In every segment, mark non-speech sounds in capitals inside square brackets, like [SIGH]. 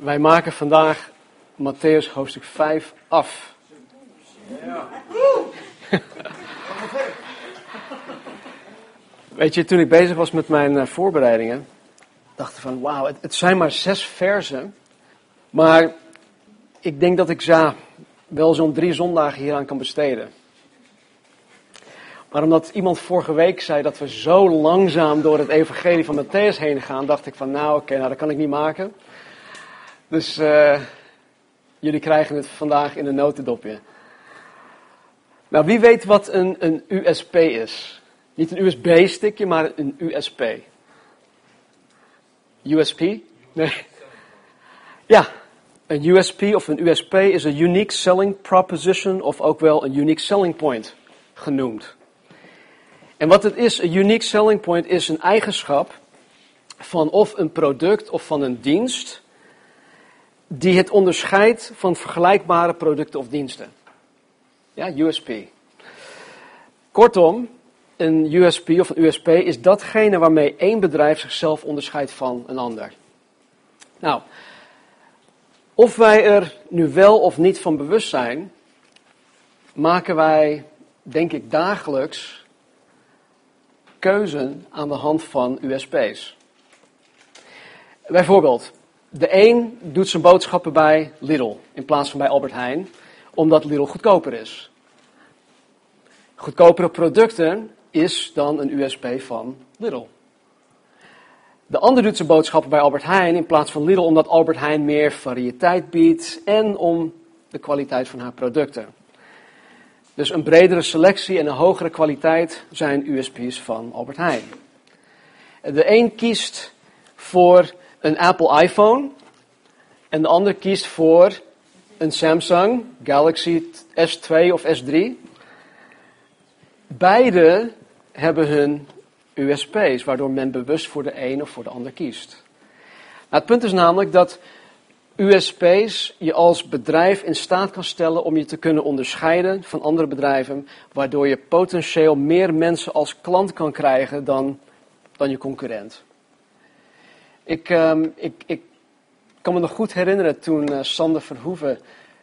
Wij maken vandaag Matthäus hoofdstuk 5 af. Weet je, toen ik bezig was met mijn uh, voorbereidingen, dacht ik van wauw, het, het, zijn maar zes versen. Maar ik denk dat ik ja, wel zo'n drie zondagen hieraan kan besteden. Maar omdat iemand vorige week zei dat we zo langzaam door het evangelie van Matthäus heen gaan, dacht ik van nou oké, nou dat kan ik niet maken. Dus uh, jullie krijgen het vandaag in een notendopje. Nou, wie weet wat een, een USP is? Niet een USB-stickje, maar een USP. USP? Nee. Ja, een USP of een USP is een Unique Selling Proposition of ook wel een Unique Selling Point genoemd. En wat het is, een Unique Selling Point is een eigenschap van of een product of van een dienst die het onderscheidt van vergelijkbare producten of diensten. Ja, USP. Kortom, een USP of een USP is datgene waarmee één bedrijf zichzelf onderscheidt van een ander. Nou, of wij er nu wel of niet van bewust zijn, maken wij, denk ik, dagelijks keuzen aan de hand van USP's. Bijvoorbeeld, de een doet zijn boodschappen bij Lidl in plaats van bij Albert Heijn, omdat Lidl goedkoper is. Goedkopere producten is dan een USP van Lidl. De ander doet zijn boodschappen bij Albert Heijn in plaats van Lidl, omdat Albert Heijn meer variëteit biedt en om de kwaliteit van haar producten. Dus een bredere selectie en een hogere kwaliteit zijn USP's van Albert Heijn. De een kiest voor een Apple iPhone en de ander kiest voor een Samsung Galaxy S2 of S3. Beide hebben hun USP's, waardoor men bewust voor de een of voor de ander kiest. Nou, het punt is namelijk dat USP's je als bedrijf in staat kan stellen om je te kunnen onderscheiden van andere bedrijven, waardoor je potentieel meer mensen als klant kan krijgen dan, dan je concurrent. Ik, um, ik, ik kan me nog goed herinneren toen uh, Sander Verhoeven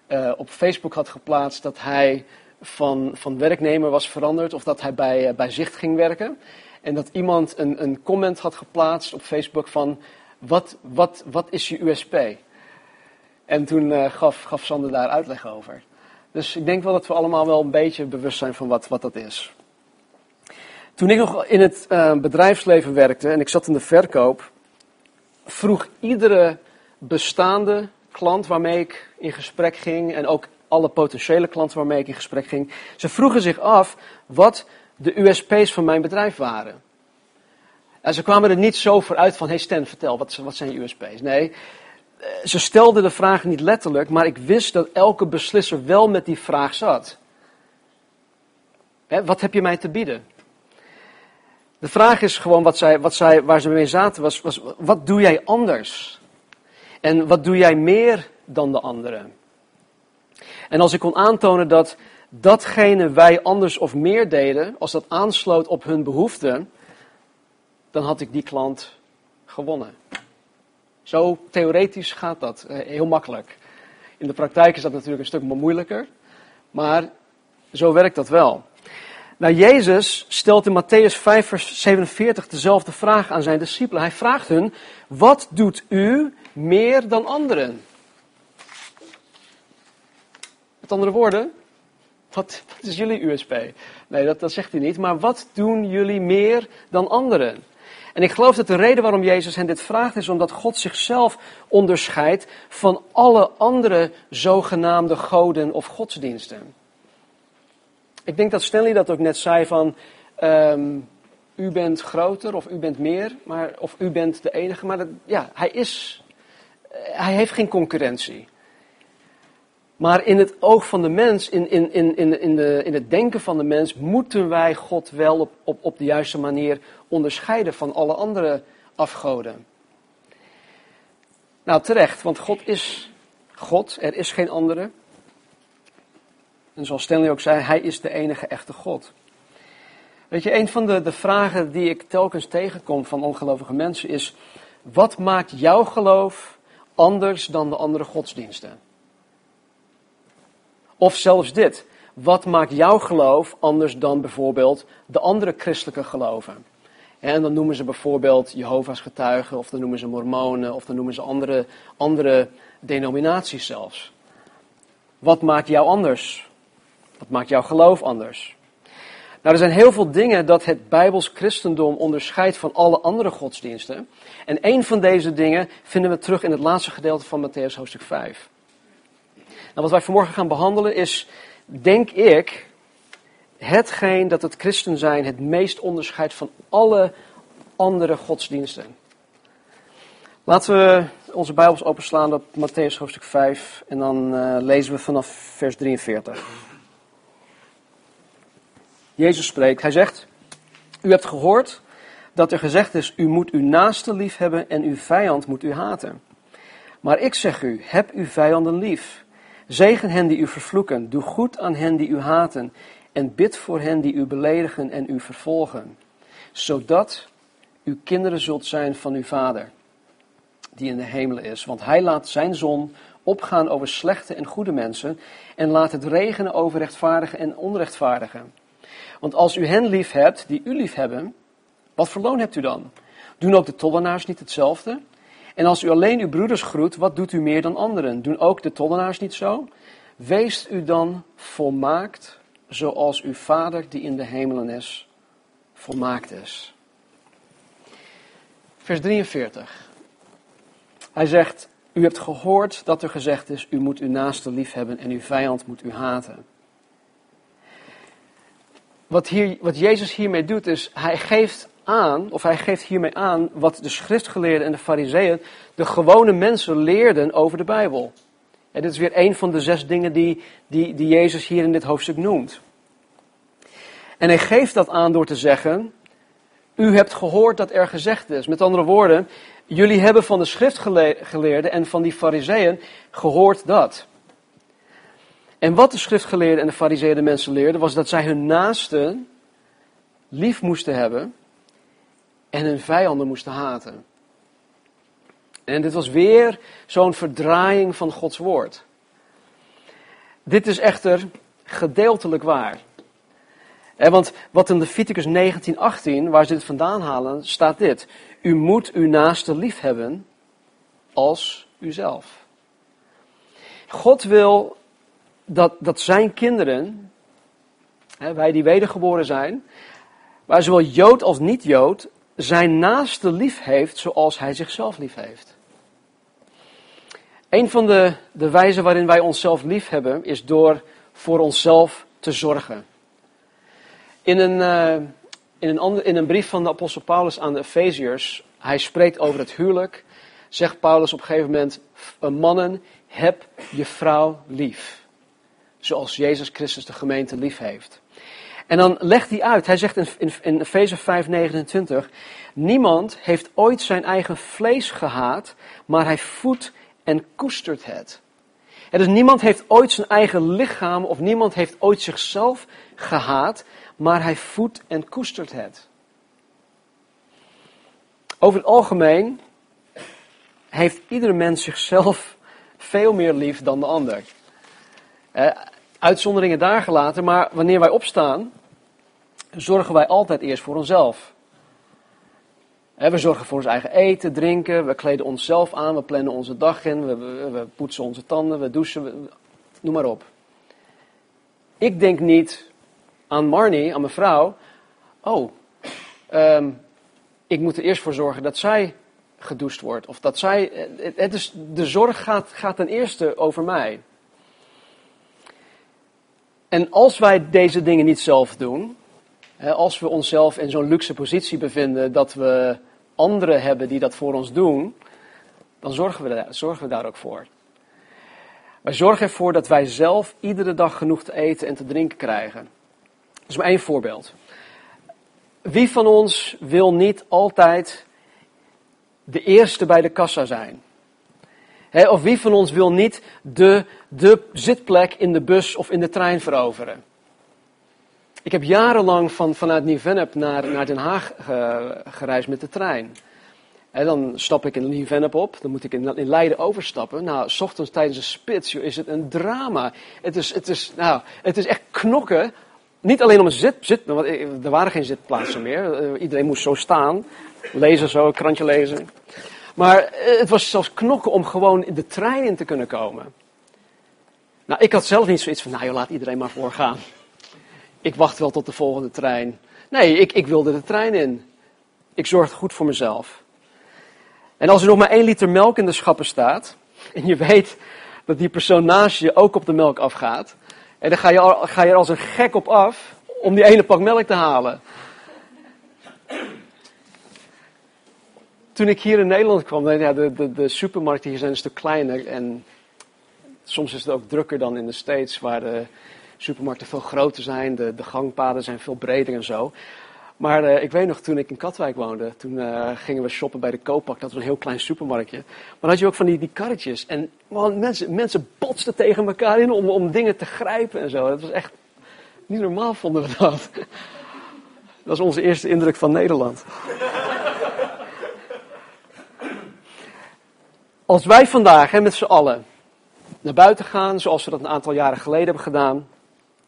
uh, op Facebook had geplaatst dat hij van, van werknemer was veranderd of dat hij bij, uh, bij Zicht ging werken. En dat iemand een, een comment had geplaatst op Facebook van wat, wat, wat is je USP? En toen gaf, gaf Sander daar uitleg over. Dus ik denk wel dat we allemaal wel een beetje bewust zijn van wat, wat dat is. Toen ik nog in het bedrijfsleven werkte en ik zat in de verkoop, vroeg iedere bestaande klant waarmee ik in gesprek ging en ook alle potentiële klanten waarmee ik in gesprek ging, ze vroegen zich af wat de USP's van mijn bedrijf waren. En ze kwamen er niet zo voor uit van, hey Stan, vertel, wat, wat zijn USP's? Nee, eh, ze stelden de vraag niet letterlijk, maar ik wist dat elke beslisser wel met die vraag zat. wat heb je mij te bieden? De vraag is gewoon wat zij, wat zij, waar ze mee zaten, was, was wat doe jij anders? En wat doe jij meer dan de anderen? En als ik kon aantonen dat datgene wij anders of meer deden, als dat aansloot op hun behoeften, dan had ik die klant gewonnen. Zo theoretisch gaat dat, eh, heel makkelijk. In de praktijk is dat natuurlijk een stuk moeilijker, maar zo werkt dat wel. Nou, Jezus stelt in Matthäus 5, vers 47 dezelfde vraag aan zijn discipelen. Hij vraagt hun, wat doet u meer dan anderen? Met andere woorden, wat, wat is jullie USP? Nee, dat, dat zegt hij niet, maar wat doen jullie meer dan anderen? En ik geloof dat de reden waarom Jezus hen dit vraagt is omdat God zichzelf onderscheidt van alle andere zogenaamde goden of godsdiensten. Ik denk dat Stanley dat ook net zei van, um, u bent groter of u bent meer, maar, of u bent de enige. Maar dat, ja, hij is, eh, hij heeft geen concurrentie. Maar in het oog van de mens, in, in, in, in, in, de, in het denken van de mens, moeten wij God wel op, op, op de juiste manier onderscheiden van alle andere afgoden. Nou, terecht, want God is God, er is geen andere. En zoals Stanley ook zei, hij is de enige echte God. Weet je, een van de, de vragen die ik telkens tegenkom van ongelovige mensen is: wat maakt jouw geloof anders dan de andere godsdiensten? Of zelfs dit. Wat maakt jouw geloof anders dan bijvoorbeeld de andere christelijke geloven? En dan noemen ze bijvoorbeeld Jehovah's getuigen, of dan noemen ze mormonen, of dan noemen ze andere, andere denominaties zelfs. Wat maakt jou anders? Wat maakt jouw geloof anders? Nou, er zijn heel veel dingen dat het Bijbels christendom onderscheidt van alle andere godsdiensten. En een van deze dingen vinden we terug in het laatste gedeelte van Matthäus hoofdstuk 5. Nou, wat wij vanmorgen gaan behandelen is, denk ik, hetgeen dat het christen zijn het meest onderscheidt van alle andere godsdiensten. Laten we onze Bijbels openslaan op Matthäus hoofdstuk 5 en dan uh, lezen we vanaf vers 43. Jezus spreekt, hij zegt, u hebt gehoord dat er gezegd is, u moet uw naaste lief hebben en uw vijand moet u haten. Maar ik zeg u, heb uw vijanden lief. Zegen hen die u vervloeken, doe goed aan hen die u haten en bid voor hen die u beledigen en u vervolgen, zodat u kinderen zult zijn van uw Vader, die in de hemelen is. Want hij laat zijn zon opgaan over slechte en goede mensen en laat het regenen over rechtvaardigen en onrechtvaardigen. Want als u hen lief hebt, die u lief hebben, wat voor loon hebt u dan? Doen ook de tollenaars niet hetzelfde? En als u alleen uw broeders groet, wat doet u meer dan anderen? Doen ook de tollenaars niet zo? Wees u dan volmaakt, zoals uw Vader die in de hemelen is, volmaakt is. Vers 43. Hij zegt, u hebt gehoord dat er gezegd is, u moet uw naaste lief hebben en uw vijand moet u haten. Wat, hier, wat Jezus hiermee doet is, hij geeft aan, of hij geeft hiermee aan, wat de schriftgeleerden en de fariseeën, de gewone mensen leerden over de Bijbel. En dit is weer een van de zes dingen die, die, die Jezus hier in dit hoofdstuk noemt. En hij geeft dat aan door te zeggen, u hebt gehoord dat er gezegd is. Met andere woorden, jullie hebben van de schriftgeleerden en van die fariseeën gehoord dat. En wat de schriftgeleerden en de fariseeën de mensen leerden, was dat zij hun naasten lief moesten hebben en hun vijanden moesten haten. En dit was weer zo'n verdraaiing van Gods woord. Dit is echter gedeeltelijk waar. want wat in Leviticus 19:18, waar ze dit vandaan halen, staat dit: U moet uw naaste lief hebben als uzelf. God wil dat, dat zijn kinderen, wij die wedergeboren zijn, waar zowel Jood als niet-Jood, zijn naaste lief heeft zoals hij zichzelf lief heeft. Een van de, de wijzen waarin wij onszelf lief hebben, is door voor onszelf te zorgen. In een, uh, in een, in een brief van de apostel Paulus aan de Efeziërs, hij spreekt over het huwelijk, zegt Paulus op een gegeven moment, mannen, heb je vrouw lief. Zoals Jezus Christus de gemeente lief heeft. En dan legt hij uit, hij zegt in, in, Efeze 5:29, niemand heeft ooit zijn eigen vlees gehaat, maar hij voedt en koestert het. En dus niemand heeft ooit zijn eigen lichaam of niemand heeft ooit zichzelf gehaat, maar hij voedt en koestert het. Over het algemeen heeft iedere mens zichzelf veel meer lief dan de ander. Eh, uitzonderingen daar gelaten, maar wanneer wij opstaan, zorgen wij altijd eerst voor onszelf. We zorgen voor ons eigen eten, drinken, we kleden onszelf aan, we plannen onze dag in, we, poetsen onze tanden, we douchen, noem maar op. Ik denk niet aan Marnie, aan mijn vrouw, oh, ehm, ik moet er eerst voor zorgen dat zij gedoucht wordt. Of dat zij, het is, de zorg gaat, gaat ten eerste over mij. En als wij deze dingen niet zelf doen, als we onszelf in zo'n luxe positie bevinden dat we anderen hebben die dat voor ons doen, dan zorgen we, daar, zorgen we daar ook voor. Wij zorgen ervoor dat wij zelf iedere dag genoeg te eten en te drinken krijgen. Dat is maar één voorbeeld. Wie van ons wil niet altijd de eerste bij de kassa zijn? Of wie van ons wil niet de, de zitplek in de bus of in de trein veroveren? Ik heb jarenlang van, vanuit Nieuw-Vennep naar, naar Den Haag gereisd met de trein. dan stap ik in Nieuw-Vennep op, dan moet ik in, in Leiden overstappen. Nou, s ochtends tijdens een spits is het een drama. Het is, het, is, nou, het is echt knokken. Niet alleen om een zit, zit want er waren geen zitplaatsen meer. Eh, iedereen moest zo staan, lezen zo, krantje lezen. Maar eh, het was zelfs knokken om gewoon de trein in te kunnen komen. Nou, ik had zelf niet zoiets van, nou joh, laat iedereen maar voorgaan. Ik wacht wel tot de volgende trein. Nee, ik, ik wilde de trein in. Ik zorgde goed voor mezelf. En als er nog maar één liter melk in de schappen staat, en je weet dat die persoon naast je ook op de melk afgaat, en dan ga je, ga je er als een gek op af om die ene pak melk te halen. Toen ik hier in Nederland kwam, ja, de, de, de supermarkten hier zijn een stuk kleiner en soms is het ook drukker dan in de States, waar de supermarkten veel groter zijn, de, de gangpaden zijn veel breder en zo. Maar uh, ik weet nog, toen ik in Katwijk woonde, toen uh, gingen we shoppen bij de Koopak. Dat was een heel klein supermarktje. Maar dan had je ook van die, die karretjes. En man, mensen, mensen botsten tegen elkaar in om, om dingen te grijpen en zo. Dat was echt niet normaal, vonden we dat. [LAUGHS] Dat was onze eerste indruk van Nederland. Als wij vandaag met z'n allen naar buiten gaan, zoals we dat een aantal jaren geleden hebben gedaan,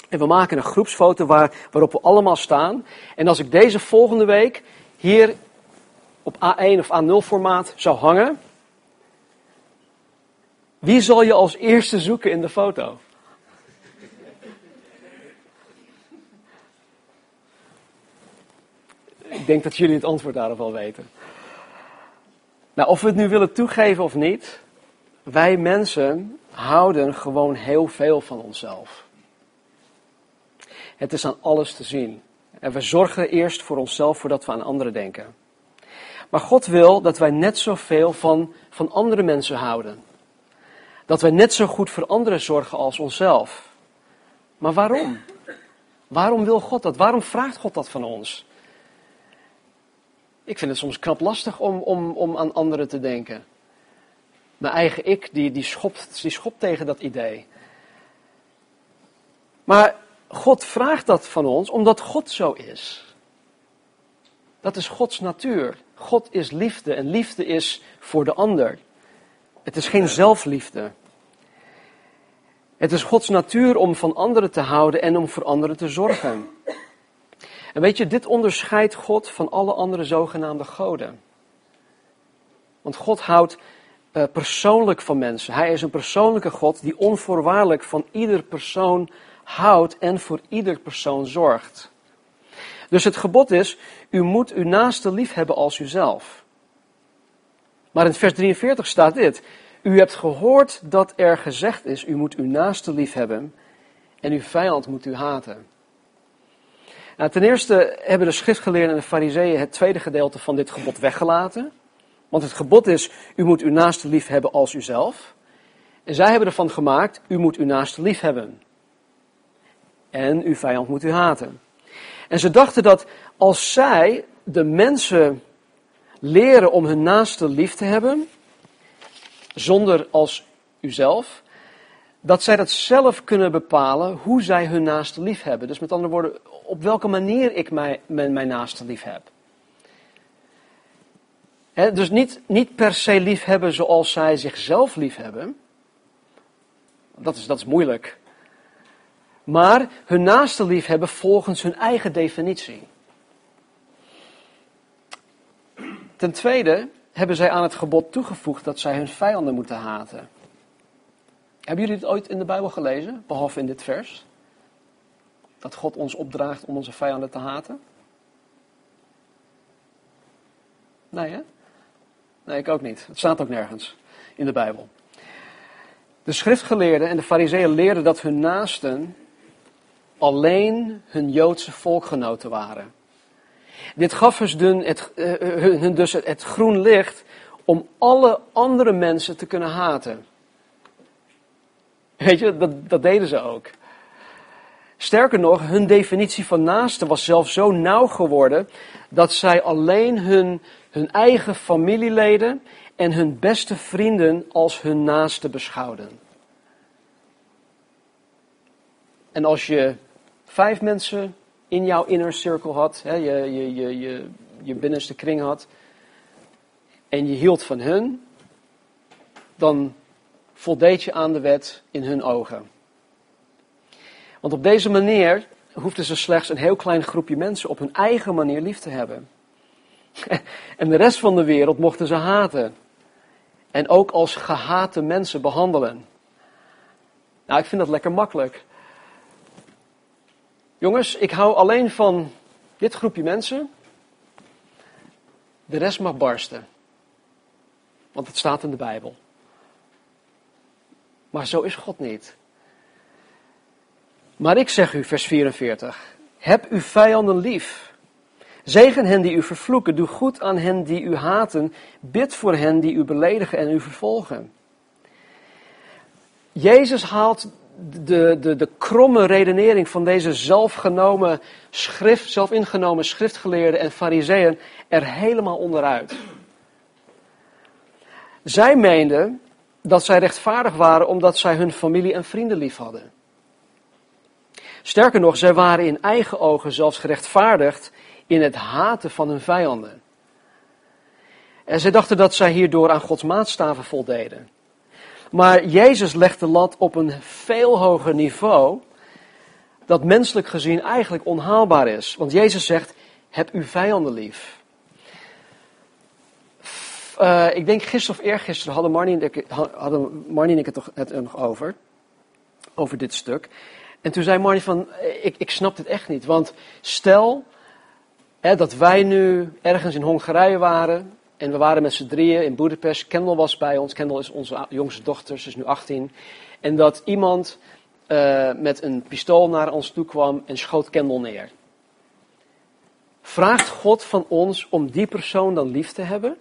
en we maken een groepsfoto waar, waarop we allemaal staan. En als ik deze volgende week hier op A1 of A0 formaat zou hangen, wie zal je als eerste zoeken in de foto? Ik denk dat jullie het antwoord daarop al weten. Nou, of we het nu willen toegeven of niet, wij mensen houden gewoon heel veel van onszelf. Het is aan alles te zien. En we zorgen eerst voor onszelf voordat we aan anderen denken. Maar God wil dat wij net zoveel van, van andere mensen houden. Dat wij net zo goed voor anderen zorgen als onszelf. Maar waarom? Waarom wil God dat? Waarom vraagt God dat van ons? Ik vind het soms knap lastig om, om, om aan anderen te denken. Mijn eigen ik, die, die, schopt, die schopt tegen dat idee. Maar God vraagt dat van ons omdat God zo is. Dat is Gods natuur. God is liefde en liefde is voor de ander. Het is geen zelfliefde. Het is Gods natuur om van anderen te houden en om voor anderen te zorgen. En weet je, dit onderscheidt God van alle andere zogenaamde goden. Want God houdt uh, persoonlijk van mensen. Hij is een persoonlijke God die onvoorwaardelijk van ieder persoon houdt en voor ieder persoon zorgt. Dus het gebod is, u moet uw naaste lief hebben als uzelf. Maar in vers 43 staat dit, u hebt gehoord dat er gezegd is, u moet uw naaste lief hebben en uw vijand moet u haten. Nou, ten eerste hebben de schriftgeleerden en de fariseeën het tweede gedeelte van dit gebod weggelaten. Want het gebod is, u moet uw naaste lief hebben als uzelf. En zij hebben ervan gemaakt, u moet uw naaste lief hebben. En uw vijand moet u haten. En ze dachten dat als zij de mensen leren om hun naaste lief te hebben, zonder als uzelf, dat zij dat zelf kunnen bepalen hoe zij hun naaste lief hebben. Dus met andere woorden, op welke manier ik mijn, mijn, naaste lief heb. dus niet, niet per se lief hebben zoals zij zichzelf lief hebben. Dat is, dat is moeilijk maar hun naaste lief hebben volgens hun eigen definitie. Ten tweede hebben zij aan het gebod toegevoegd dat zij hun vijanden moeten haten. Hebben jullie het ooit in de Bijbel gelezen, behalve in dit vers? Dat God ons opdraagt om onze vijanden te haten? Nee, hè? Nee, ik ook niet. Het staat ook nergens in de Bijbel. De schriftgeleerden en de fariseeën leerden dat hun naasten alleen hun Joodse volkgenoten waren. Dit gaf dus hun dus het, het groen licht om alle andere mensen te kunnen haten. Weet je, dat, deden ze ook. Sterker nog, hun definitie van naaste was zelfs zo nauw geworden dat zij alleen hun, hun eigen familieleden en hun beste vrienden als hun naaste beschouwden. En als je vijf mensen in jouw inner circle had, hè, je, je, je, je, je binnenste kring had, en je hield van hun, dan voldeed je aan de wet in hun ogen. Want op deze manier hoefden ze slechts een heel klein groepje mensen op hun eigen manier lief te hebben. [LAUGHS] En de rest van de wereld mochten ze haten. En ook als gehate mensen behandelen. Nou, ik vind dat lekker makkelijk. Jongens, ik hou alleen van dit groepje mensen. De rest mag barsten. Want het staat in de Bijbel. Maar zo is God niet. Maar ik zeg u, vers 44, heb uw vijanden lief. Zegen hen die u vervloeken, doe goed aan hen die u haten, bid voor hen die u beledigen en u vervolgen. Jezus haalt de, de, de kromme redenering van deze zelfgenomen schrift, zelfingenomen schriftgeleerden en fariseeën er helemaal onderuit. Zij meenden dat zij rechtvaardig waren omdat zij hun familie en vrienden lief hadden. Sterker nog, zij waren in eigen ogen zelfs gerechtvaardigd in het haten van hun vijanden. En zij dachten dat zij hierdoor aan Gods maatstaven voldeden. Maar Jezus legt de lat op een veel hoger niveau, dat menselijk gezien eigenlijk onhaalbaar is. Want Jezus zegt, heb uw vijanden lief. Uh, ik denk gisteren of eergisteren hadden Marnie en ik, hadden Marnie en ik het, toch, het nog over. Over dit stuk. En toen zei Marnie van, ik, ik snap dit echt niet. Want stel hè, dat wij nu ergens in Hongarije waren. En we waren met z'n drieën in Budapest. Kendall was bij ons. Kendall is onze jongste dochter, ze is nu 18. En dat iemand uh, met een pistool naar ons toe kwam en schoot Kendall neer. Vraagt God van ons om die persoon dan lief te hebben?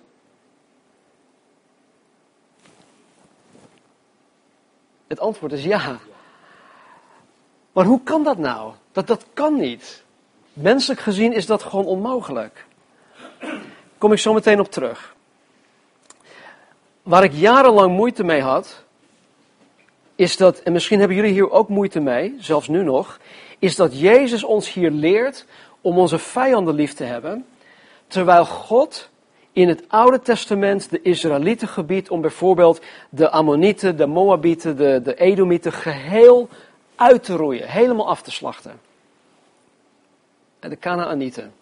Het antwoord is ja. Maar hoe kan dat nou? Dat, dat kan niet. Menselijk gezien is dat gewoon onmogelijk. Kom ik zo meteen op terug. Waar ik jarenlang moeite mee had, is dat, en misschien hebben jullie hier ook moeite mee, zelfs nu nog, is dat Jezus ons hier leert om onze vijanden lief te hebben, terwijl God in het Oude Testament de Israëlieten gebied om bijvoorbeeld de Ammonieten, de Moabieten, de, de Edomieten geheel uit te roeien, helemaal af te slachten. En de Canaanieten.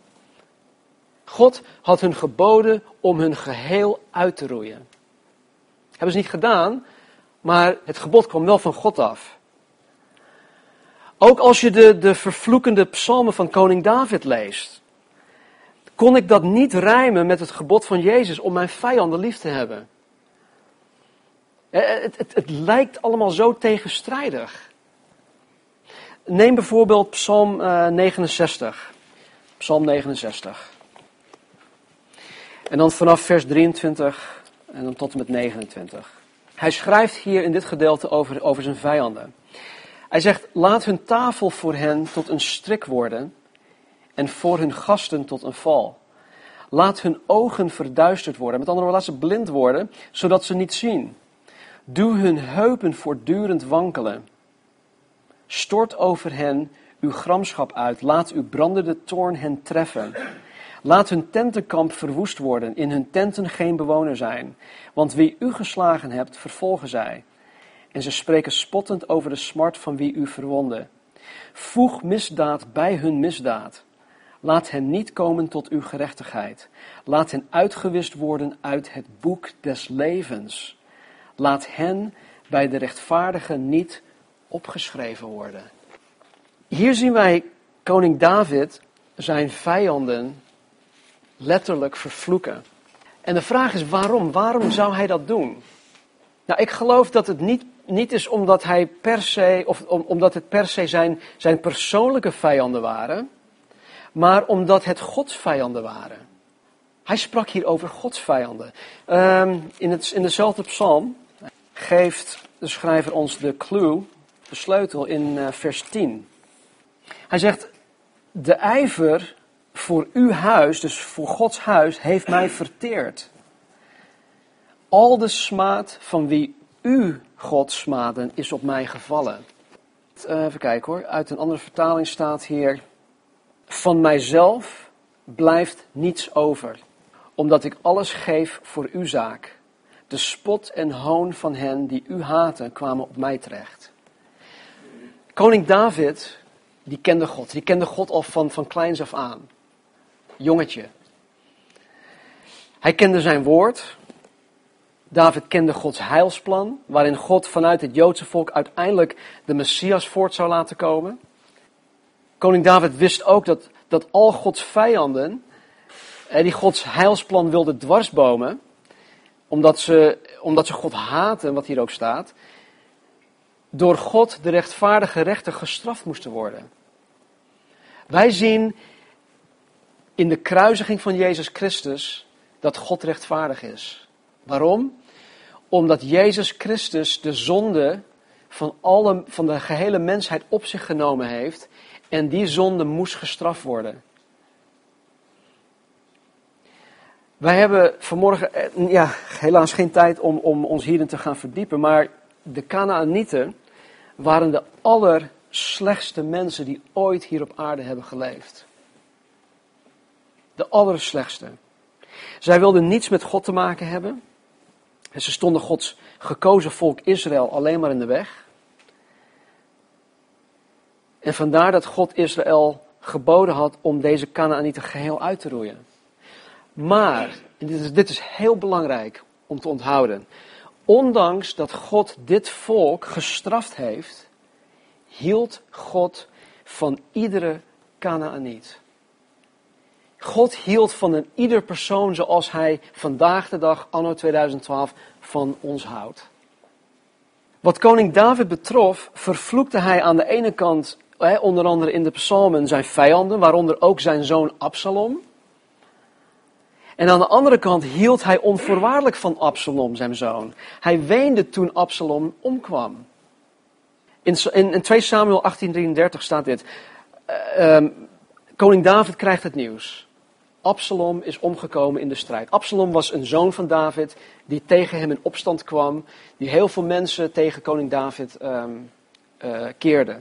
God had hun geboden om hun geheel uit te roeien. Hebben ze niet gedaan, maar het gebod kwam wel van God af. Ook als je de, de vervloekende psalmen van koning David leest, kon ik dat niet rijmen met het gebod van Jezus om mijn vijanden lief te hebben. Het, het, het lijkt allemaal zo tegenstrijdig. Neem bijvoorbeeld Psalm 69. Eh, Psalm 69. En dan vanaf vers 23 en dan tot en met 29. Hij schrijft hier in dit gedeelte over, over zijn vijanden. Hij zegt: Laat hun tafel voor hen tot een strik worden en voor hun gasten tot een val. Laat hun ogen verduisterd worden. Met andere woorden, laat ze blind worden, zodat ze niet zien. Doe hun heupen voortdurend wankelen. Stort over hen uw gramschap uit. Laat uw brandende toorn hen treffen. Laat hun tentenkamp verwoest worden, in hun tenten geen bewoner zijn. Want wie u geslagen hebt, vervolgen zij. En ze spreken spottend over de smart van wie u verwonde. Voeg misdaad bij hun misdaad. Laat hen niet komen tot uw gerechtigheid. Laat hen uitgewist worden uit het boek des levens. Laat hen bij de rechtvaardigen niet opgeschreven worden. Hier zien wij koning David zijn vijanden letterlijk vervloeken. En de vraag is waarom? Waarom zou hij dat doen? Nou, ik geloof dat het niet, niet is omdat hij per se, of omdat het per se zijn, zijn persoonlijke vijanden waren, maar omdat het Gods vijanden waren. Hij sprak hier over Gods vijanden. Um, in, het, in dezelfde psalm geeft de schrijver ons de clue, de sleutel in uh, vers 10. Hij zegt, de ijver voor uw huis, dus voor Gods huis, heeft mij verteerd. Al de smaad van wie u God smaden is op mij gevallen. Uh, even kijken hoor, uit een andere vertaling staat hier, van mijzelf blijft niets over. omdat ik alles geef voor uw zaak. De spot en hoon van hen die u haten kwamen op mij terecht. Koning David, die kende God. Die kende God al van, van kleins af aan. Jongetje. Hij kende zijn woord. David kende Gods heilsplan, waarin God vanuit het Joodse volk uiteindelijk de Messias voort zou laten komen. Koning David wist ook dat, dat al Gods vijanden, eh, die Gods heilsplan wilden dwarsbomen, omdat ze, omdat ze God haten, wat hier ook staat, door God de rechtvaardige rechter gestraft moesten worden. Wij zien in de kruisiging van Jezus Christus dat God rechtvaardig is. Waarom? Omdat Jezus Christus de zonde van, alle, van de gehele mensheid op zich genomen heeft en die zonde moest gestraft worden. Wij hebben vanmorgen eh, ja, helaas geen tijd om, om ons hierin te gaan verdiepen, maar de Canaanieten waren de allerslechtste mensen die ooit hier op aarde hebben geleefd. De allerslechtste. Zij wilden niets met God te maken hebben. En ze stonden Gods gekozen volk Israël alleen maar in de weg. En vandaar dat God Israël geboden had om deze Canaanieten geheel uit te roeien. Maar, en dit is, dit is heel belangrijk om te onthouden. Ondanks dat God dit volk gestraft heeft, hield God van iedere Canaaniet. God hield van een ieder persoon zoals hij vandaag de dag, anno 2012, van ons houdt. Wat koning David betrof, vervloekte hij aan de ene kant, onder andere in de psalmen, zijn vijanden, waaronder ook zijn zoon Absalom. En aan de andere kant hield hij onvoorwaardelijk van Absalom, zijn zoon. Hij weende toen Absalom omkwam. In, in, in 2 Samuel 18:33 staat dit. Uh, koning David krijgt het nieuws. Absalom is omgekomen in de strijd. Absalom was een zoon van David die tegen hem in opstand kwam, die heel veel mensen tegen koning David um, keerde.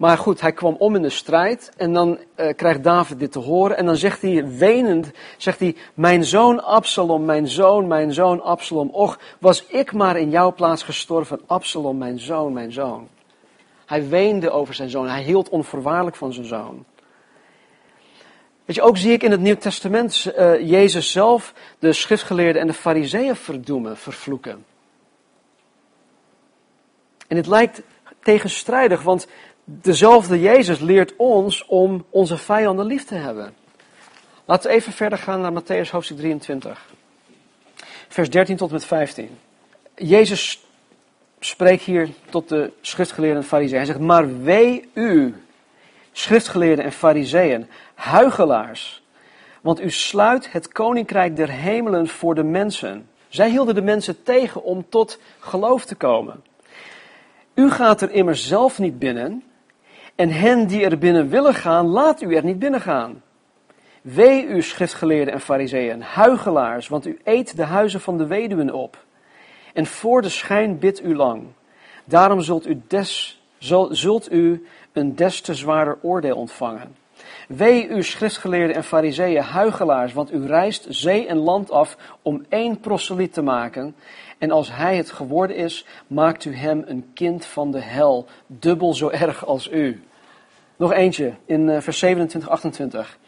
Maar goed, hij kwam om in de strijd en dan uh, krijgt David dit te horen en dan zegt hij wenend, zegt hij, mijn zoon Absalom, mijn zoon, mijn zoon Absalom, och, was ik maar in jouw plaats gestorven, Absalom, mijn zoon, mijn zoon. Hij weende over zijn zoon, hij hield onvoorwaardelijk van zijn zoon. Weet je, ook zie ik in het Nieuw Testament uh, Jezus zelf de schriftgeleerden en de fariseeën verdoemen, vervloeken. En het lijkt tegenstrijdig, want dezelfde Jezus leert ons om onze vijanden lief te hebben. Laten we even verder gaan naar Matthäus hoofdstuk 23. Vers 13 tot en met 15. Jezus spreekt hier tot de schriftgeleerden en fariseeën. Hij zegt, maar wee u, schriftgeleerden en fariseeën, huigelaars. Want u sluit het koninkrijk der hemelen voor de mensen. Zij hielden de mensen tegen om tot geloof te komen. U gaat er immers zelf niet binnen, en hen die er binnen willen gaan, laat u er niet binnen gaan. Wee u, schriftgeleerden en fariseeën, huigelaars, want u eet de huizen van de weduwen op. En voor de schijn bidt u lang. Daarom zult u, des, zult u een des te zwaarder oordeel ontvangen. Wee u, schriftgeleerden en fariseeën, huigelaars, want u reist zee en land af om één proseliet te maken. En als hij het geworden is, maakt u hem een kind van de hel, dubbel zo erg als u. Nog eentje in eh, vers 27, 28.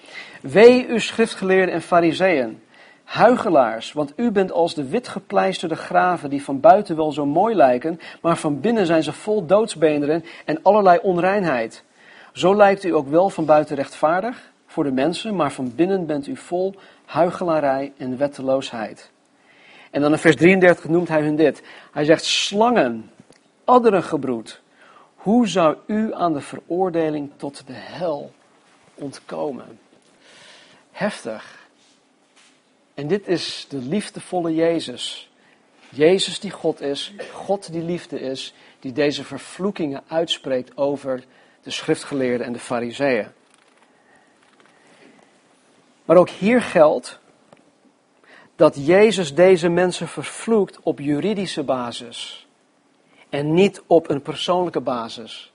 Wee u schriftgeleerden en fariseeën, huigelaars, want u bent als de witgepleisterde graven die van buiten wel zo mooi lijken, maar van binnen zijn ze vol doodsbeenderen en allerlei onreinheid. Zo lijkt u ook wel van buiten rechtvaardig voor de mensen, maar van binnen bent u vol huigelarij en wetteloosheid. En dan in vers 33 noemt hij hun dit. Hij zegt slangen, adderengebroed, hoe zou u aan de veroordeling tot de hel ontkomen? Heftig. En dit is de liefdevolle Jezus. Jezus die God is, God die liefde is, die deze vervloekingen uitspreekt over de schriftgeleerden en de fariseeën. Maar ook hier geldt dat Jezus deze mensen vervloekt op juridische basis en niet op een persoonlijke basis.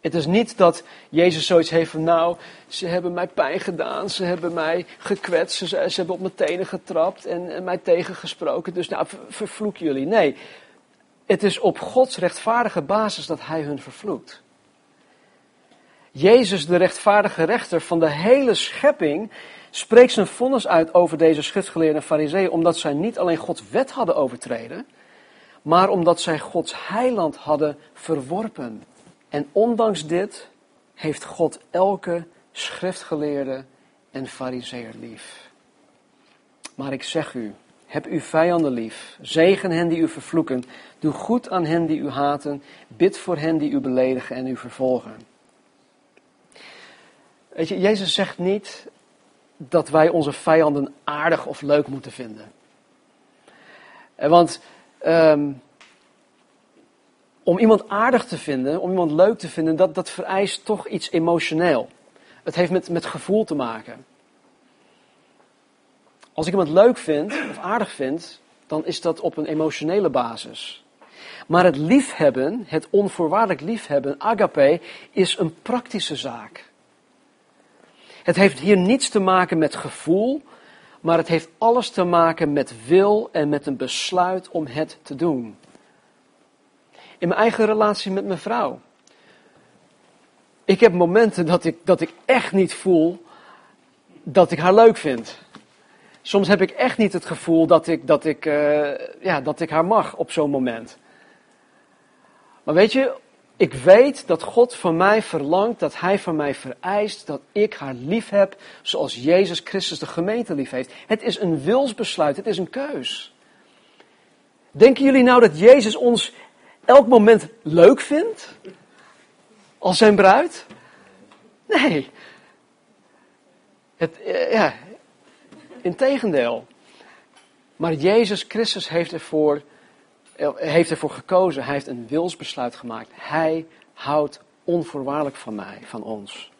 Het is niet dat Jezus zoiets heeft van, nou, ze hebben mij pijn gedaan, ze hebben mij gekwetst, ze, hebben op mijn tenen getrapt en, mij tegengesproken, dus nou, vervloek jullie. Nee, het is op Gods rechtvaardige basis dat Hij hun vervloekt. Jezus, de rechtvaardige rechter van de hele schepping, spreekt zijn vonnis uit over deze schriftgeleerde fariseeën, omdat zij niet alleen Gods wet hadden overtreden, maar omdat zij Gods heiland hadden verworpen. En ondanks dit heeft God elke schriftgeleerde en fariseer lief. Maar ik zeg u, heb uw vijanden lief, zegen hen die u vervloeken, doe goed aan hen die u haten, bid voor hen die u beledigen en u vervolgen. Weet je, Jezus zegt niet dat wij onze vijanden aardig of leuk moeten vinden. Want um, om iemand aardig te vinden, om iemand leuk te vinden, dat, dat vereist toch iets emotioneel. Het heeft met, met gevoel te maken. Als ik iemand leuk vind of aardig vind, dan is dat op een emotionele basis. Maar het liefhebben, het onvoorwaardelijk liefhebben, agape, is een praktische zaak. Het heeft hier niets te maken met gevoel, maar het heeft alles te maken met wil en met een besluit om het te doen. In mijn eigen relatie met mijn vrouw. Ik heb momenten dat ik, dat ik echt niet voel dat ik haar leuk vind. Soms heb ik echt niet het gevoel dat ik, dat ik, uh, ja, dat ik haar mag op zo'n moment. Maar weet je, ik weet dat God van mij verlangt, dat Hij van mij vereist dat ik haar lief heb zoals Jezus Christus de gemeente lief heeft. Het is een wilsbesluit, het is een keus. Denken jullie nou dat Jezus ons elk moment leuk vindt? Als zijn bruid? Nee. Het, eh, ja, integendeel. Maar Jezus Christus heeft ervoor heeft ervoor gekozen. Hij heeft een wilsbesluit gemaakt. Hij houdt onvoorwaardelijk van mij, van ons.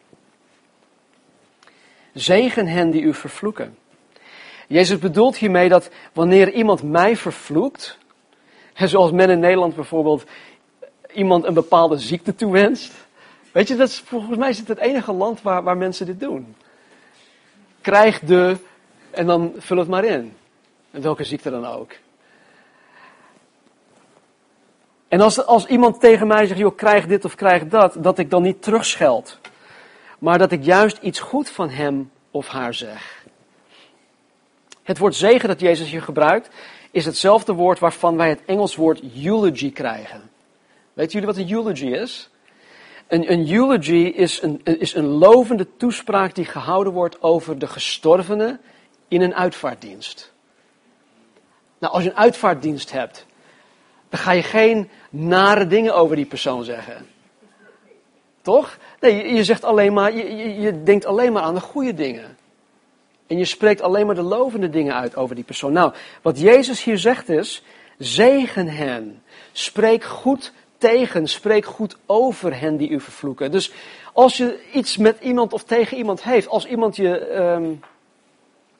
Zegen hen die u vervloeken. Jezus bedoelt hiermee dat wanneer iemand mij vervloekt, zoals men in Nederland bijvoorbeeld iemand een bepaalde ziekte toewenst. Weet je, dat volgens mij is het het enige land waar, waar mensen dit doen. Krijg de, en dan vul het maar in. En welke ziekte dan ook. En als, als iemand tegen mij zegt, joh, krijg dit of krijg dat, dat ik dan niet terugscheld. Maar dat ik juist iets goed van hem of haar zeg. Het woord zegen dat Jezus hier gebruikt, is hetzelfde woord waarvan wij het Engels woord eulogy krijgen. Weten jullie wat een eulogy is? Een, een eulogy is een, is een lovende toespraak die gehouden wordt over de gestorvene in een uitvaartdienst. Nou, als je een uitvaartdienst hebt, dan ga je geen nare dingen over die persoon zeggen. Toch? Nee, je, zegt alleen maar, je, je, denkt alleen maar aan de goede dingen. En je spreekt alleen maar de lovende dingen uit over die persoon. Nou, wat Jezus hier zegt is, zegen hen. Spreek goed tegen, spreek goed over hen die u vervloeken. Dus als je iets met iemand of tegen iemand heeft, als iemand je um,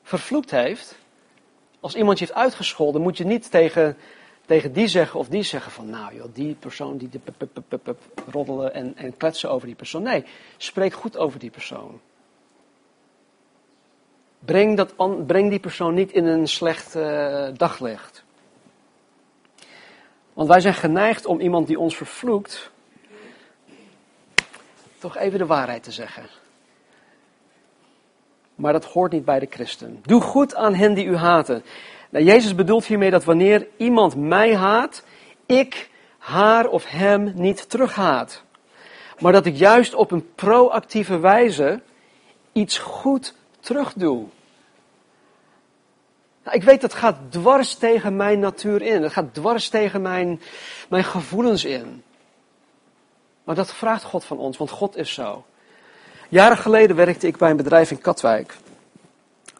vervloekt heeft, als iemand je heeft uitgescholden, moet je niet tegen tegen die zeggen of die zeggen van, nou joh, die persoon die roddelen en, en kletsen over die persoon. Nee, spreek goed over die persoon. Breng, dat, breng die persoon niet in een slecht uh, daglicht. Want wij zijn geneigd om iemand die ons vervloekt, toch even de waarheid te zeggen. Maar dat hoort niet bij de christen. Doe goed aan hen die u haten. Nou, Jezus bedoelt hiermee dat wanneer iemand mij haat, ik haar of hem niet terughaat. Maar dat ik juist op een proactieve wijze iets goed terugdoe. Nou, ik weet dat gaat dwars tegen mijn natuur in. Dat gaat dwars tegen mijn, mijn gevoelens in. Maar dat vraagt God van ons, want God is zo. Jaren geleden werkte ik bij een bedrijf in Katwijk.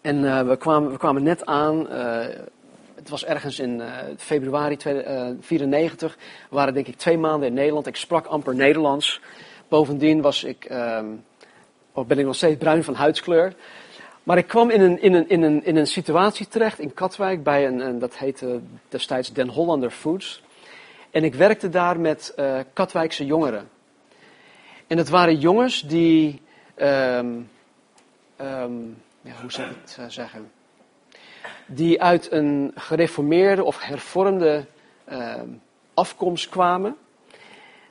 En uh, we, kwamen, we kwamen net aan, uh, het was ergens in uh, februari 1994. we waren denk ik twee maanden in Nederland. Ik sprak amper Nederlands. Bovendien was ik, um, ben ik nog steeds bruin van huidskleur. Maar ik kwam in een, in een, in een, in een situatie terecht in Katwijk bij een, dat heette destijds Den Hollander Foods. En ik werkte daar met Katwijkse jongeren. En het waren jongens die, ehm, ehm, ja, hoe zou ik het zeggen? Die uit een gereformeerde of hervormde ehm, afkomst kwamen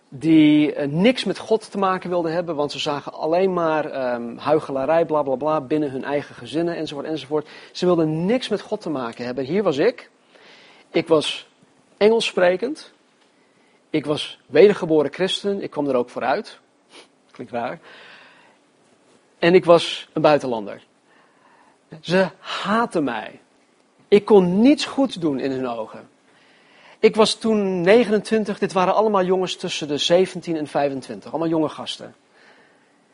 die eh, niks met God te maken wilden hebben, want ze zagen alleen maar um, huichelarij, bla bla bla, binnen hun eigen gezinnen enzovoort enzovoort. Ze wilden niks met God te maken hebben. Hier was ik. Ik was Engels sprekend. Ik was wedergeboren christen. Ik kwam er ook vooruit. Klinkt raar. En ik was een buitenlander. Ze haten mij. Ik kon niets goeds doen in hun ogen. Ik was toen 29, dit waren allemaal jongens tussen de 17 en 25, allemaal jonge gasten.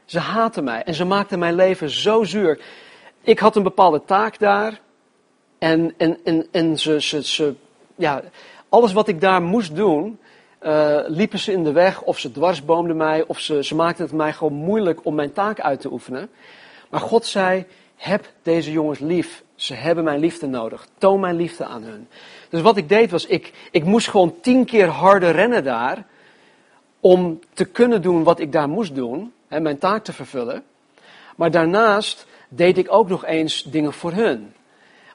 Ze haatten mij en ze maakten mijn leven zo zuur. Ik had een bepaalde taak daar en, en, en, en ze, ze, ze, ja, alles wat ik daar moest doen, uh, liepen ze in de weg of ze dwarsboomden mij of ze, ze maakten het mij gewoon moeilijk om mijn taak uit te oefenen. Maar God zei, heb deze jongens lief. Ze hebben mijn liefde nodig. Toon mijn liefde aan hun. Dus wat ik deed was, ik, ik moest gewoon tien keer harder rennen daar. Om te kunnen doen wat ik daar moest doen. Hè, mijn taak te vervullen. Maar daarnaast deed ik ook nog eens dingen voor hun.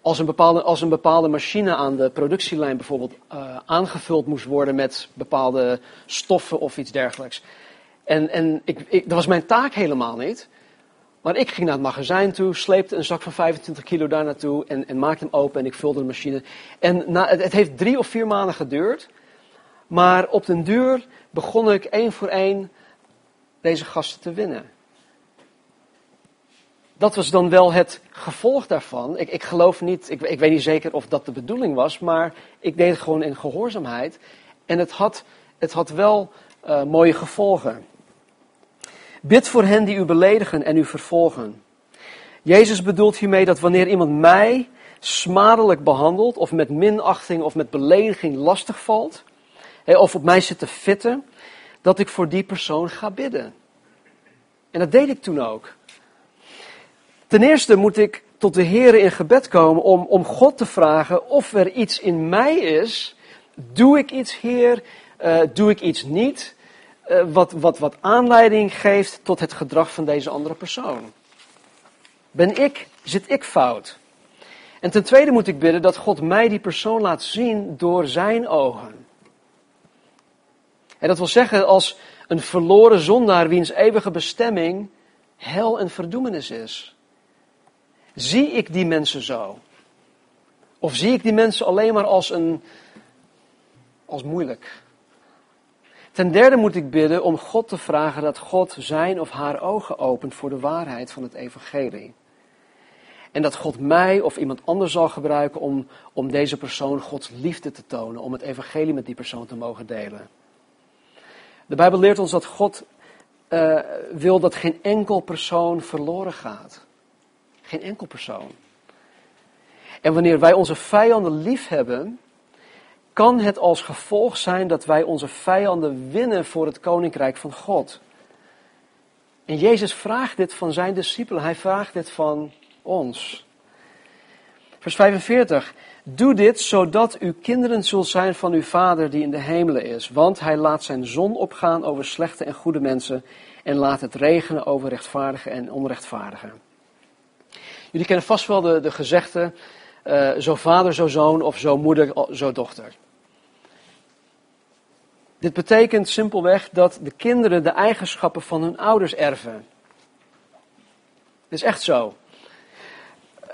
Als een bepaalde, als een bepaalde machine aan de productielijn bijvoorbeeld uh, aangevuld moest worden met bepaalde stoffen of iets dergelijks. En, en ik, dat was mijn taak helemaal niet. Maar ik ging naar het magazijn toe, sleepte een zak van 25 kilo daar naartoe en, en maakte hem open en ik vulde de machine. En na, het, heeft drie of vier maanden geduurd. Maar op den duur begon ik één voor één deze gasten te winnen. Dat was dan wel het gevolg daarvan. Ik, ik geloof niet, ik, ik weet niet zeker of dat de bedoeling was, maar ik deed het gewoon in gehoorzaamheid. En het had, het had wel uh, mooie gevolgen. Bid voor hen die u beledigen en u vervolgen. Jezus bedoelt hiermee dat wanneer iemand mij smadelijk behandelt, of met minachting of met belediging lastig valt, of op mij zit te fitten, dat ik voor die persoon ga bidden. En dat deed ik toen ook. Ten eerste moet ik tot de Heer in gebed komen om, om God te vragen of er iets in mij is. Doe ik iets, Heer? Uh, doe ik iets niet? Uh, wat, wat, wat aanleiding geeft tot het gedrag van deze andere persoon. Ben ik, zit ik fout? En ten tweede moet ik bidden dat God mij die persoon laat zien door zijn ogen. En dat wil zeggen als een verloren zondaar wiens eeuwige bestemming hel en verdoemenis is. Zie ik die mensen zo? Of zie ik die mensen alleen maar als een, als moeilijk, Ten derde moet ik bidden om God te vragen dat God zijn of haar ogen opent voor de waarheid van het evangelie. En dat God mij of iemand anders zal gebruiken om, om deze persoon Gods liefde te tonen, om het evangelie met die persoon te mogen delen. De Bijbel leert ons dat God uh, wil dat geen enkel persoon verloren gaat. Geen enkel persoon. En wanneer wij onze vijanden lief hebben, kan het als gevolg zijn dat wij onze vijanden winnen voor het koninkrijk van God. En Jezus vraagt dit van zijn discipelen, hij vraagt dit van ons. Vers 45. Doe dit zodat uw kinderen zult zijn van uw Vader die in de hemelen is. Want hij laat zijn zon opgaan over slechte en goede mensen en laat het regenen over rechtvaardigen en onrechtvaardigen. Jullie kennen vast wel de, de gezegde, uh, zo vader, zo zoon of zo moeder, zo dochter. Dit betekent simpelweg dat de kinderen de eigenschappen van hun ouders erven. Dat is echt zo. Eh,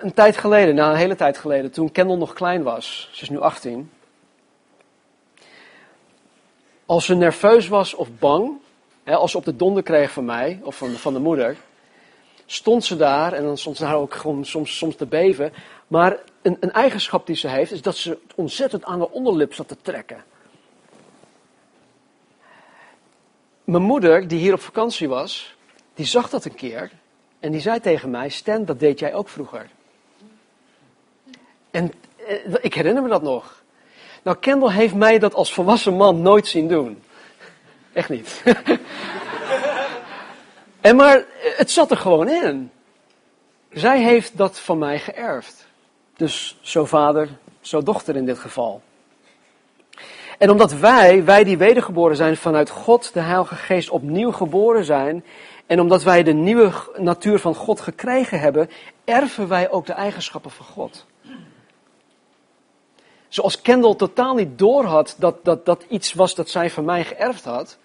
een tijd geleden, nou een hele tijd geleden, toen Kendall nog klein was, ze is nu 18. Als ze nerveus was of bang, als ze op de donder kreeg van mij of van van de moeder, stond ze daar en dan stond ze daar ook gewoon soms, soms te beven. Maar een, een eigenschap die ze heeft, is dat ze ontzettend aan de onderlip zat te trekken. Mijn moeder, die hier op vakantie was, die zag dat een keer en die zei tegen mij: Stan, dat deed jij ook vroeger. En eh, ik herinner me dat nog. Nou, Kendall heeft mij dat als volwassen man nooit zien doen. Echt niet. [LAUGHS] en maar het zat er gewoon in. Zij heeft dat van mij geërfd. Dus zo vader, zo dochter in dit geval. En omdat wij, wij die wedergeboren zijn, vanuit God, de Heilige Geest, opnieuw geboren zijn. En omdat wij de nieuwe natuur van God gekregen hebben, erven wij ook de eigenschappen van God. Zoals Kendall totaal niet doorhad dat, dat dat iets was dat zij van mij geërfd had,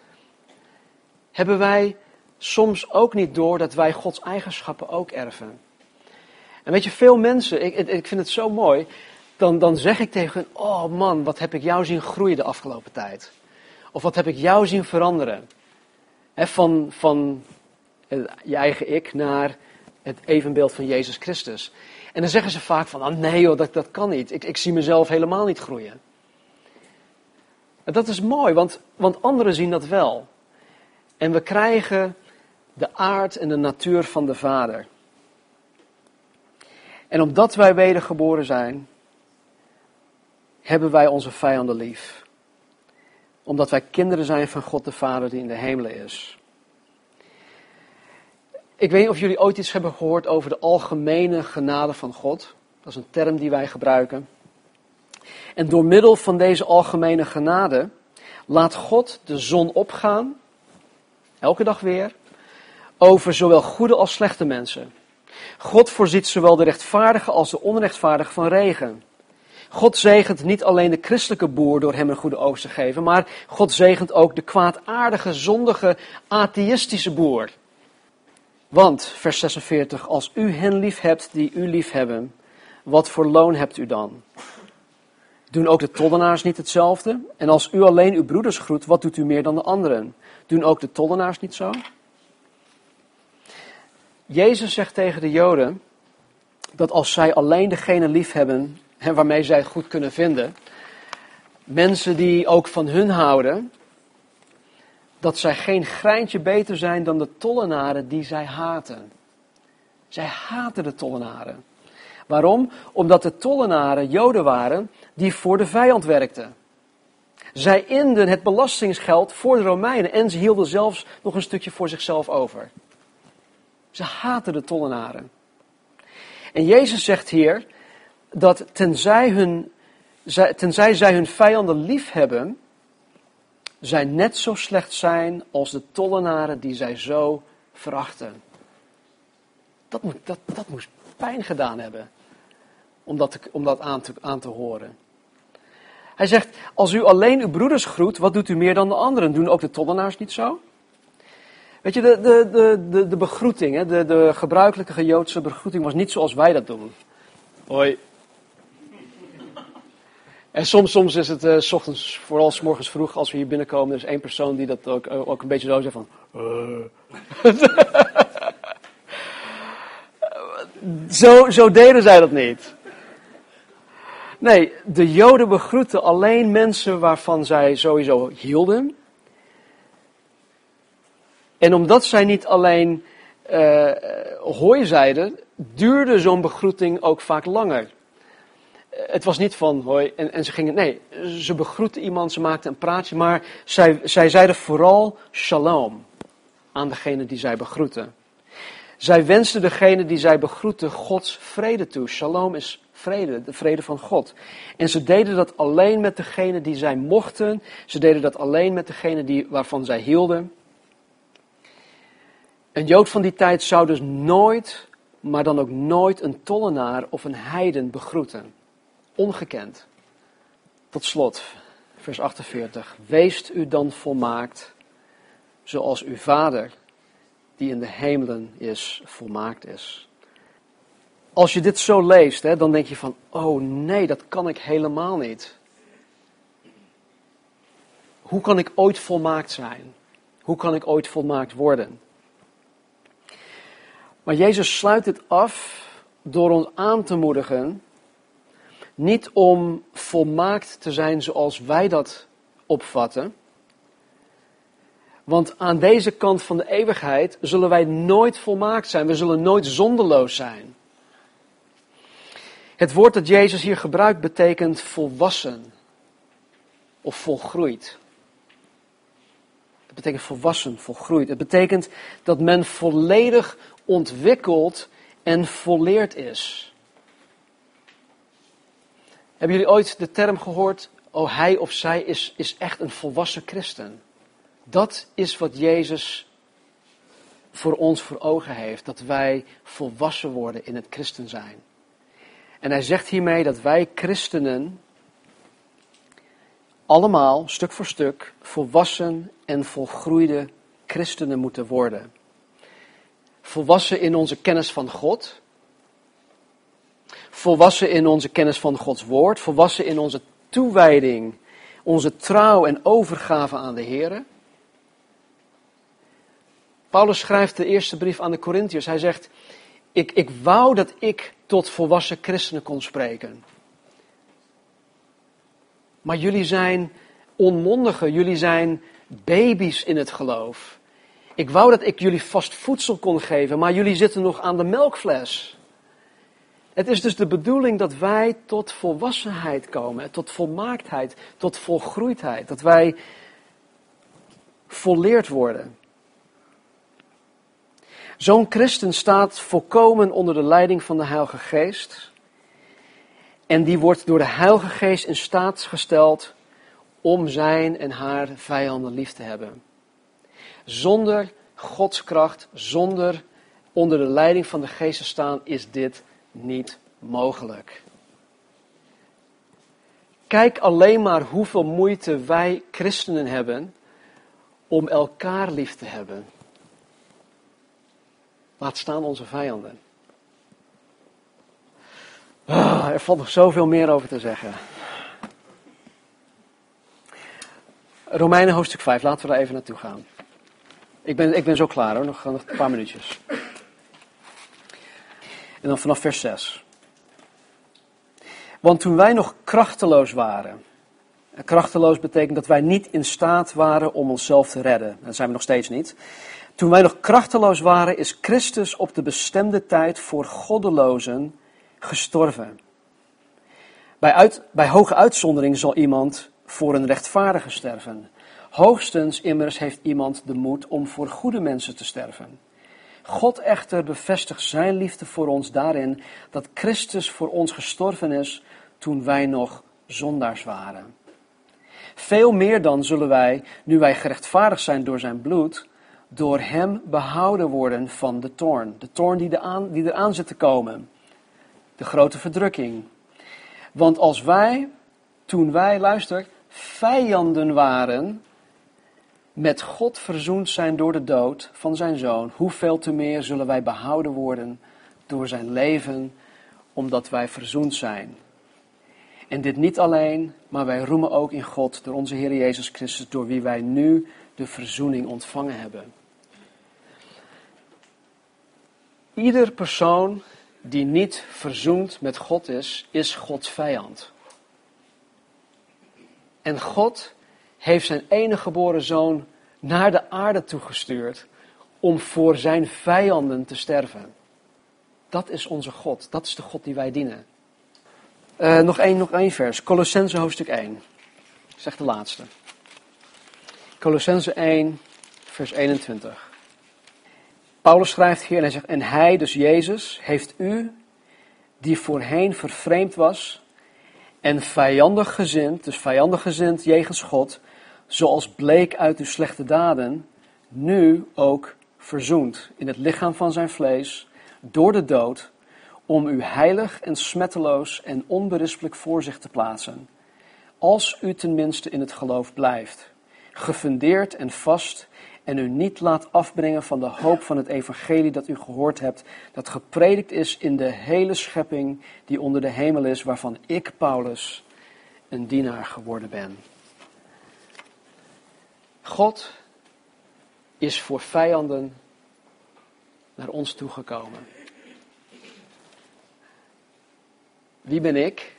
hebben wij soms ook niet door dat wij Gods eigenschappen ook erven. En weet je, veel mensen, ik, ik vind het zo mooi, dan, dan zeg ik tegen hen, oh man, wat heb ik jou zien groeien de afgelopen tijd. Of wat heb ik jou zien veranderen. van, van je eigen ik naar het evenbeeld van Jezus Christus. En dan zeggen ze vaak van, ah nee joh, dat, dat kan niet. Ik, ik zie mezelf helemaal niet groeien. En dat is mooi, want, want anderen zien dat wel. En we krijgen de aard en de natuur van de Vader. En omdat wij wedergeboren zijn, hebben wij onze vijanden lief. Omdat wij kinderen zijn van God de Vader die in de hemelen is. Ik weet niet of jullie ooit iets hebben gehoord over de algemene genade van God. Dat is een term die wij gebruiken. En door middel van deze algemene genade laat God de zon opgaan, elke dag weer, over zowel goede als slechte mensen. God voorziet zowel de rechtvaardige als de onrechtvaardige van regen. God zegent niet alleen de christelijke boer door hem een goede oogst te geven, maar God zegent ook de kwaadaardige, zondige, atheïstische boer. Want, vers 46, als u hen lief hebt die u lief hebben, wat voor loon hebt u dan? Doen ook de tollenaars niet hetzelfde? En als u alleen uw broeders groet, wat doet u meer dan de anderen? Doen ook de tollenaars niet zo? Jezus zegt tegen de Joden dat als zij alleen degene lief hebben [LAUGHS] en waarmee zij het goed kunnen vinden, mensen die ook van hun houden, dat zij geen greintje beter zijn dan de tollenaren die zij haten. Zij haten de tollenaren. Waarom? Omdat de tollenaren Joden waren die voor de vijand werkten. Zij inden het belastingsgeld voor de Romeinen en ze hielden zelfs nog een stukje voor zichzelf over. Ze haten de tollenaren. En Jezus zegt hier dat tenzij, hun, tenzij zij hun vijanden lief hebben, zij net zo slecht zijn als de tollenaren die zij zo verachten. Dat, moet, dat, dat moest pijn gedaan hebben om dat, om dat aan, te, aan te horen. Hij zegt, als u alleen uw broeders groet, wat doet u meer dan de anderen? Doen ook de tollenaars niet zo? Weet je, de, de, de, de, de begroeting, hè, de, de gebruikelijke Joodse begroeting was niet zoals wij dat doen. Hoi. En soms, soms is het uh, s ochtends, vooral s morgens vroeg, als we hier binnenkomen, er is één persoon die dat ook, uh, ook een beetje zo zegt van. Uh. [LAUGHS] zo, zo deden zij dat niet. Nee, de Joden begroeten alleen mensen waarvan zij sowieso hielden. En omdat zij niet alleen uh, hooi zeiden, duurde zo'n begroeting ook vaak langer. Het was niet van hoi en, ze gingen, nee, ze begroeten iemand, ze maakten een praatje, maar zij, zij zeiden vooral shalom aan degene die zij begroeten. Zij wensten degene die zij begroeten Gods vrede toe. Shalom is vrede, de vrede van God. En ze deden dat alleen met degene die zij mochten. Ze deden dat alleen met degene die, waarvan zij hielden. Een Jood van die tijd zou dus nooit, maar dan ook nooit een tollenaar of een heiden begroeten. Ongekend. Tot slot, vers 48. Weest u dan volmaakt, zoals uw Vader, die in de hemelen is, volmaakt is. Als je dit zo leest, hè, dan denk je van, oh nee, dat kan ik helemaal niet. Hoe kan ik ooit volmaakt zijn? Hoe kan ik ooit volmaakt worden? Maar Jezus sluit het af door ons aan te moedigen, niet om volmaakt te zijn zoals wij dat opvatten. Want aan deze kant van de eeuwigheid zullen wij nooit volmaakt zijn. We zullen nooit zonderloos zijn. Het woord dat Jezus hier gebruikt betekent volwassen of volgroeid. Het betekent volwassen, volgroeid. Het betekent dat men volledig ontwikkeld en volleerd is. Hebben jullie ooit de term gehoord oh hij of zij is, is echt een volwassen christen. Dat is wat Jezus voor ons voor ogen heeft, dat wij volwassen worden in het christen zijn. En hij zegt hiermee dat wij christenen allemaal, stuk voor stuk, volwassen en volgroeide christenen moeten worden. Volwassen in onze kennis van God. Volwassen in onze kennis van Gods woord. Volwassen in onze toewijding, onze trouw en overgave aan de Heer. Paulus schrijft de eerste brief aan de Corinthiërs. Hij zegt, ik, ik wou dat ik tot volwassen christenen kon spreken. Maar jullie zijn onmondigen, jullie zijn baby's in het geloof. Ik wou dat ik jullie vast voedsel kon geven, maar jullie zitten nog aan de melkfles. Het is dus de bedoeling dat wij tot volwassenheid komen, tot volmaaktheid, tot volgroeidheid. Dat wij volleerd worden. Zo'n christen staat volkomen onder de leiding van de Heilige Geest. En die wordt door de Heilige Geest in staat gesteld om zijn en haar vijanden lief te hebben. Zonder Gods kracht, zonder onder de leiding van de Geest te staan, is dit niet mogelijk. Kijk alleen maar hoeveel moeite wij christenen hebben om elkaar lief te hebben. Laat staan onze vijanden. Ah, er valt nog zoveel meer over te zeggen. Romeinen hoofdstuk 5, laten we daar even naartoe gaan. Ik ben, ik ben zo klaar hoor, nog, nog een paar minuutjes. En dan vanaf vers 6. Want toen wij nog krachteloos waren. krachteloos betekent dat wij niet in staat waren om onszelf te redden. Dat zijn we nog steeds niet. Toen wij nog krachteloos waren, is Christus op de bestemde tijd voor goddelozen gestorven. Bij, uit, bij hoge uitzondering zal iemand voor een rechtvaardige sterven. Hoogstens immers heeft iemand de moed om voor goede mensen te sterven. God echter bevestigt zijn liefde voor ons daarin dat Christus voor ons gestorven is toen wij nog zondaars waren. Veel meer dan zullen wij, nu wij gerechtvaardigd zijn door zijn bloed, door hem behouden worden van de toorn. De toorn die, die eraan zit te komen. De grote verdrukking. Want als wij, toen wij, luister, vijanden waren, met God verzoend zijn door de dood van zijn zoon, hoeveel te meer zullen wij behouden worden door zijn leven, omdat wij verzoend zijn. En dit niet alleen, maar wij roemen ook in God door onze Heer Jezus Christus, door wie wij nu de verzoening ontvangen hebben. Ieder persoon die niet verzoend met God is, is Gods vijand. En God heeft zijn enige geboren zoon naar de aarde toegestuurd om voor zijn vijanden te sterven. Dat is onze God. Dat is de God die wij dienen. Uh, nog één nog één vers. Colossense hoofdstuk 1. Zegt de laatste. Colossense 1, vers 21. Paulus schrijft hier en hij zegt, en hij, dus Jezus, heeft u, die voorheen vervreemd was en vijandig gezind, dus vijandig gezind jegens God, zoals bleek uit uw slechte daden, nu ook verzoend in het lichaam van zijn vlees door de dood, om u heilig en smetteloos en onberispelijk voor zich te plaatsen, als u tenminste in het geloof blijft, gefundeerd en vast en u niet laat afbrengen van de hoop van het evangelie dat u gehoord hebt, dat gepredikt is in de hele schepping die onder de hemel is, waarvan ik, Paulus, een dienaar geworden ben. God is voor vijanden naar ons toegekomen. Wie ben ik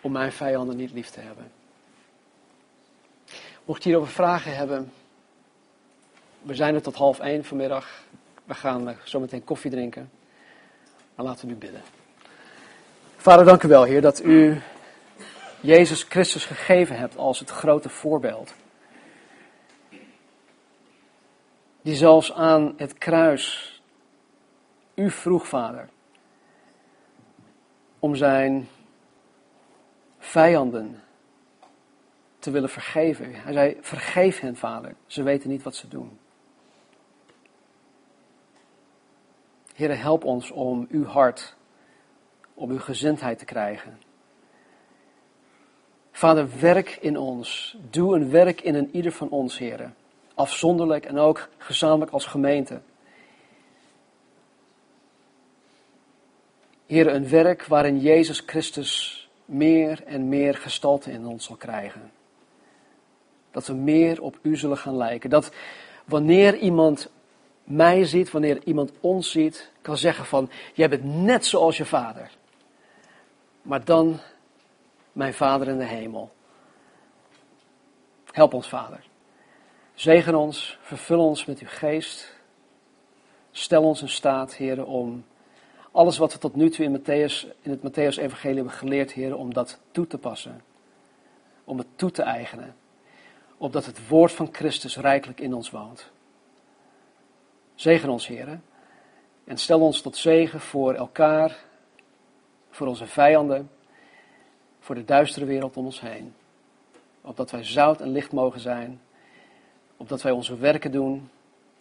om mijn vijanden niet lief te hebben? Mocht je hierover vragen hebben, we zijn er tot half één vanmiddag. We gaan zo meteen koffie drinken. Maar laten we nu bidden. Vader, dank u wel, Heer, dat u Jezus Christus gegeven hebt als het grote voorbeeld. Die zelfs aan het kruis u vroeg, Vader, om zijn vijanden te willen vergeven. Hij zei, vergeef hen, vader. Ze weten niet wat ze doen. Heer, help ons om uw hart, om uw gezindheid te krijgen. Vader, werk in ons. Doe een werk in een ieder van ons, heren. Afzonderlijk en ook gezamenlijk als gemeente. Heer, een werk waarin Jezus Christus meer en meer gestalte in ons zal krijgen. Dat we meer op u zullen gaan lijken. Dat wanneer iemand mij ziet, wanneer iemand ons ziet, kan zeggen van, jij bent net zoals je vader. Maar dan mijn vader in de hemel. Help ons, vader. Zegen ons, vervul ons met uw geest. Stel ons in staat, heren, om alles wat we tot nu toe in, Matthäus, in het Matthäus-evangelie hebben geleerd, heren, om dat toe te passen. Om het toe te eigenen. Opdat het woord van Christus rijkelijk in ons woont. Zegen ons, heren. En stel ons tot zegen voor elkaar, voor onze vijanden, voor de duistere wereld om ons heen. Opdat wij zout en licht mogen zijn. Opdat wij onze werken doen.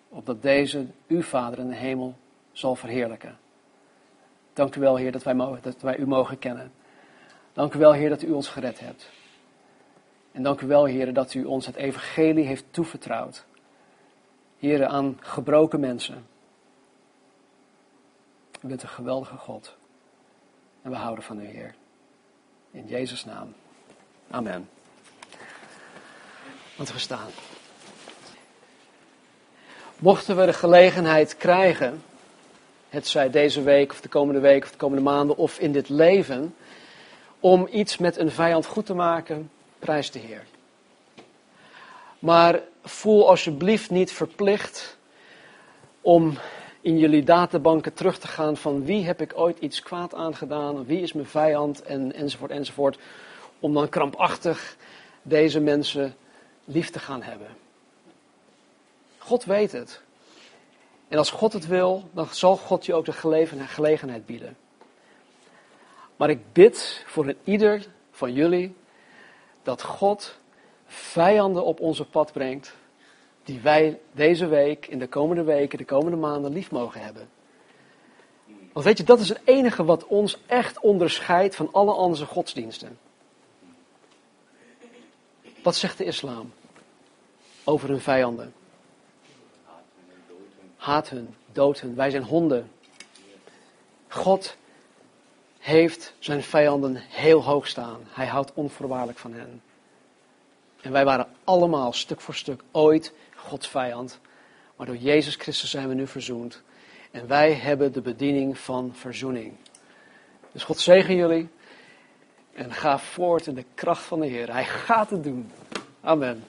Opdat deze, uw Vader in de hemel, zal verheerlijken. Dank u wel, Heer, dat wij, dat wij u mogen kennen. Dank u wel, Heer, dat u ons gered hebt. En dank u wel, Heer, dat u ons het evangelie heeft toevertrouwd. Heer, aan gebroken mensen. U bent een geweldige God. En we houden van u, Heer. In Jezus' naam. Amen. Want we staan. Mochten we de gelegenheid krijgen het zij deze week of de komende week of de komende maanden of in dit leven, om iets met een vijand goed te maken, prijs de Heer. Maar voel alsjeblieft niet verplicht om in jullie databanken terug te gaan van wie heb ik ooit iets kwaad aangedaan, wie is mijn vijand en, enzovoort enzovoort, om dan krampachtig deze mensen lief te gaan hebben. God weet het. En als God het wil, dan zal God je ook de gelegenheid bieden. Maar ik bid voor een ieder van jullie dat God vijanden op onze pad brengt, die wij deze week, in de komende weken, de komende maanden lief mogen hebben. Want weet je, dat is het enige wat ons echt onderscheidt van alle andere godsdiensten. Wat zegt de islam over hun vijanden? Haat hun, dood hun. Wij zijn honden. God heeft zijn vijanden heel hoog staan. Hij houdt onvoorwaardelijk van hen. En wij waren allemaal stuk voor stuk ooit Gods vijand. Maar door Jezus Christus zijn we nu verzoend. En wij hebben de bediening van verzoening. Dus God zegen jullie. En ga voort in de kracht van de Heer. Hij gaat het doen. Amen.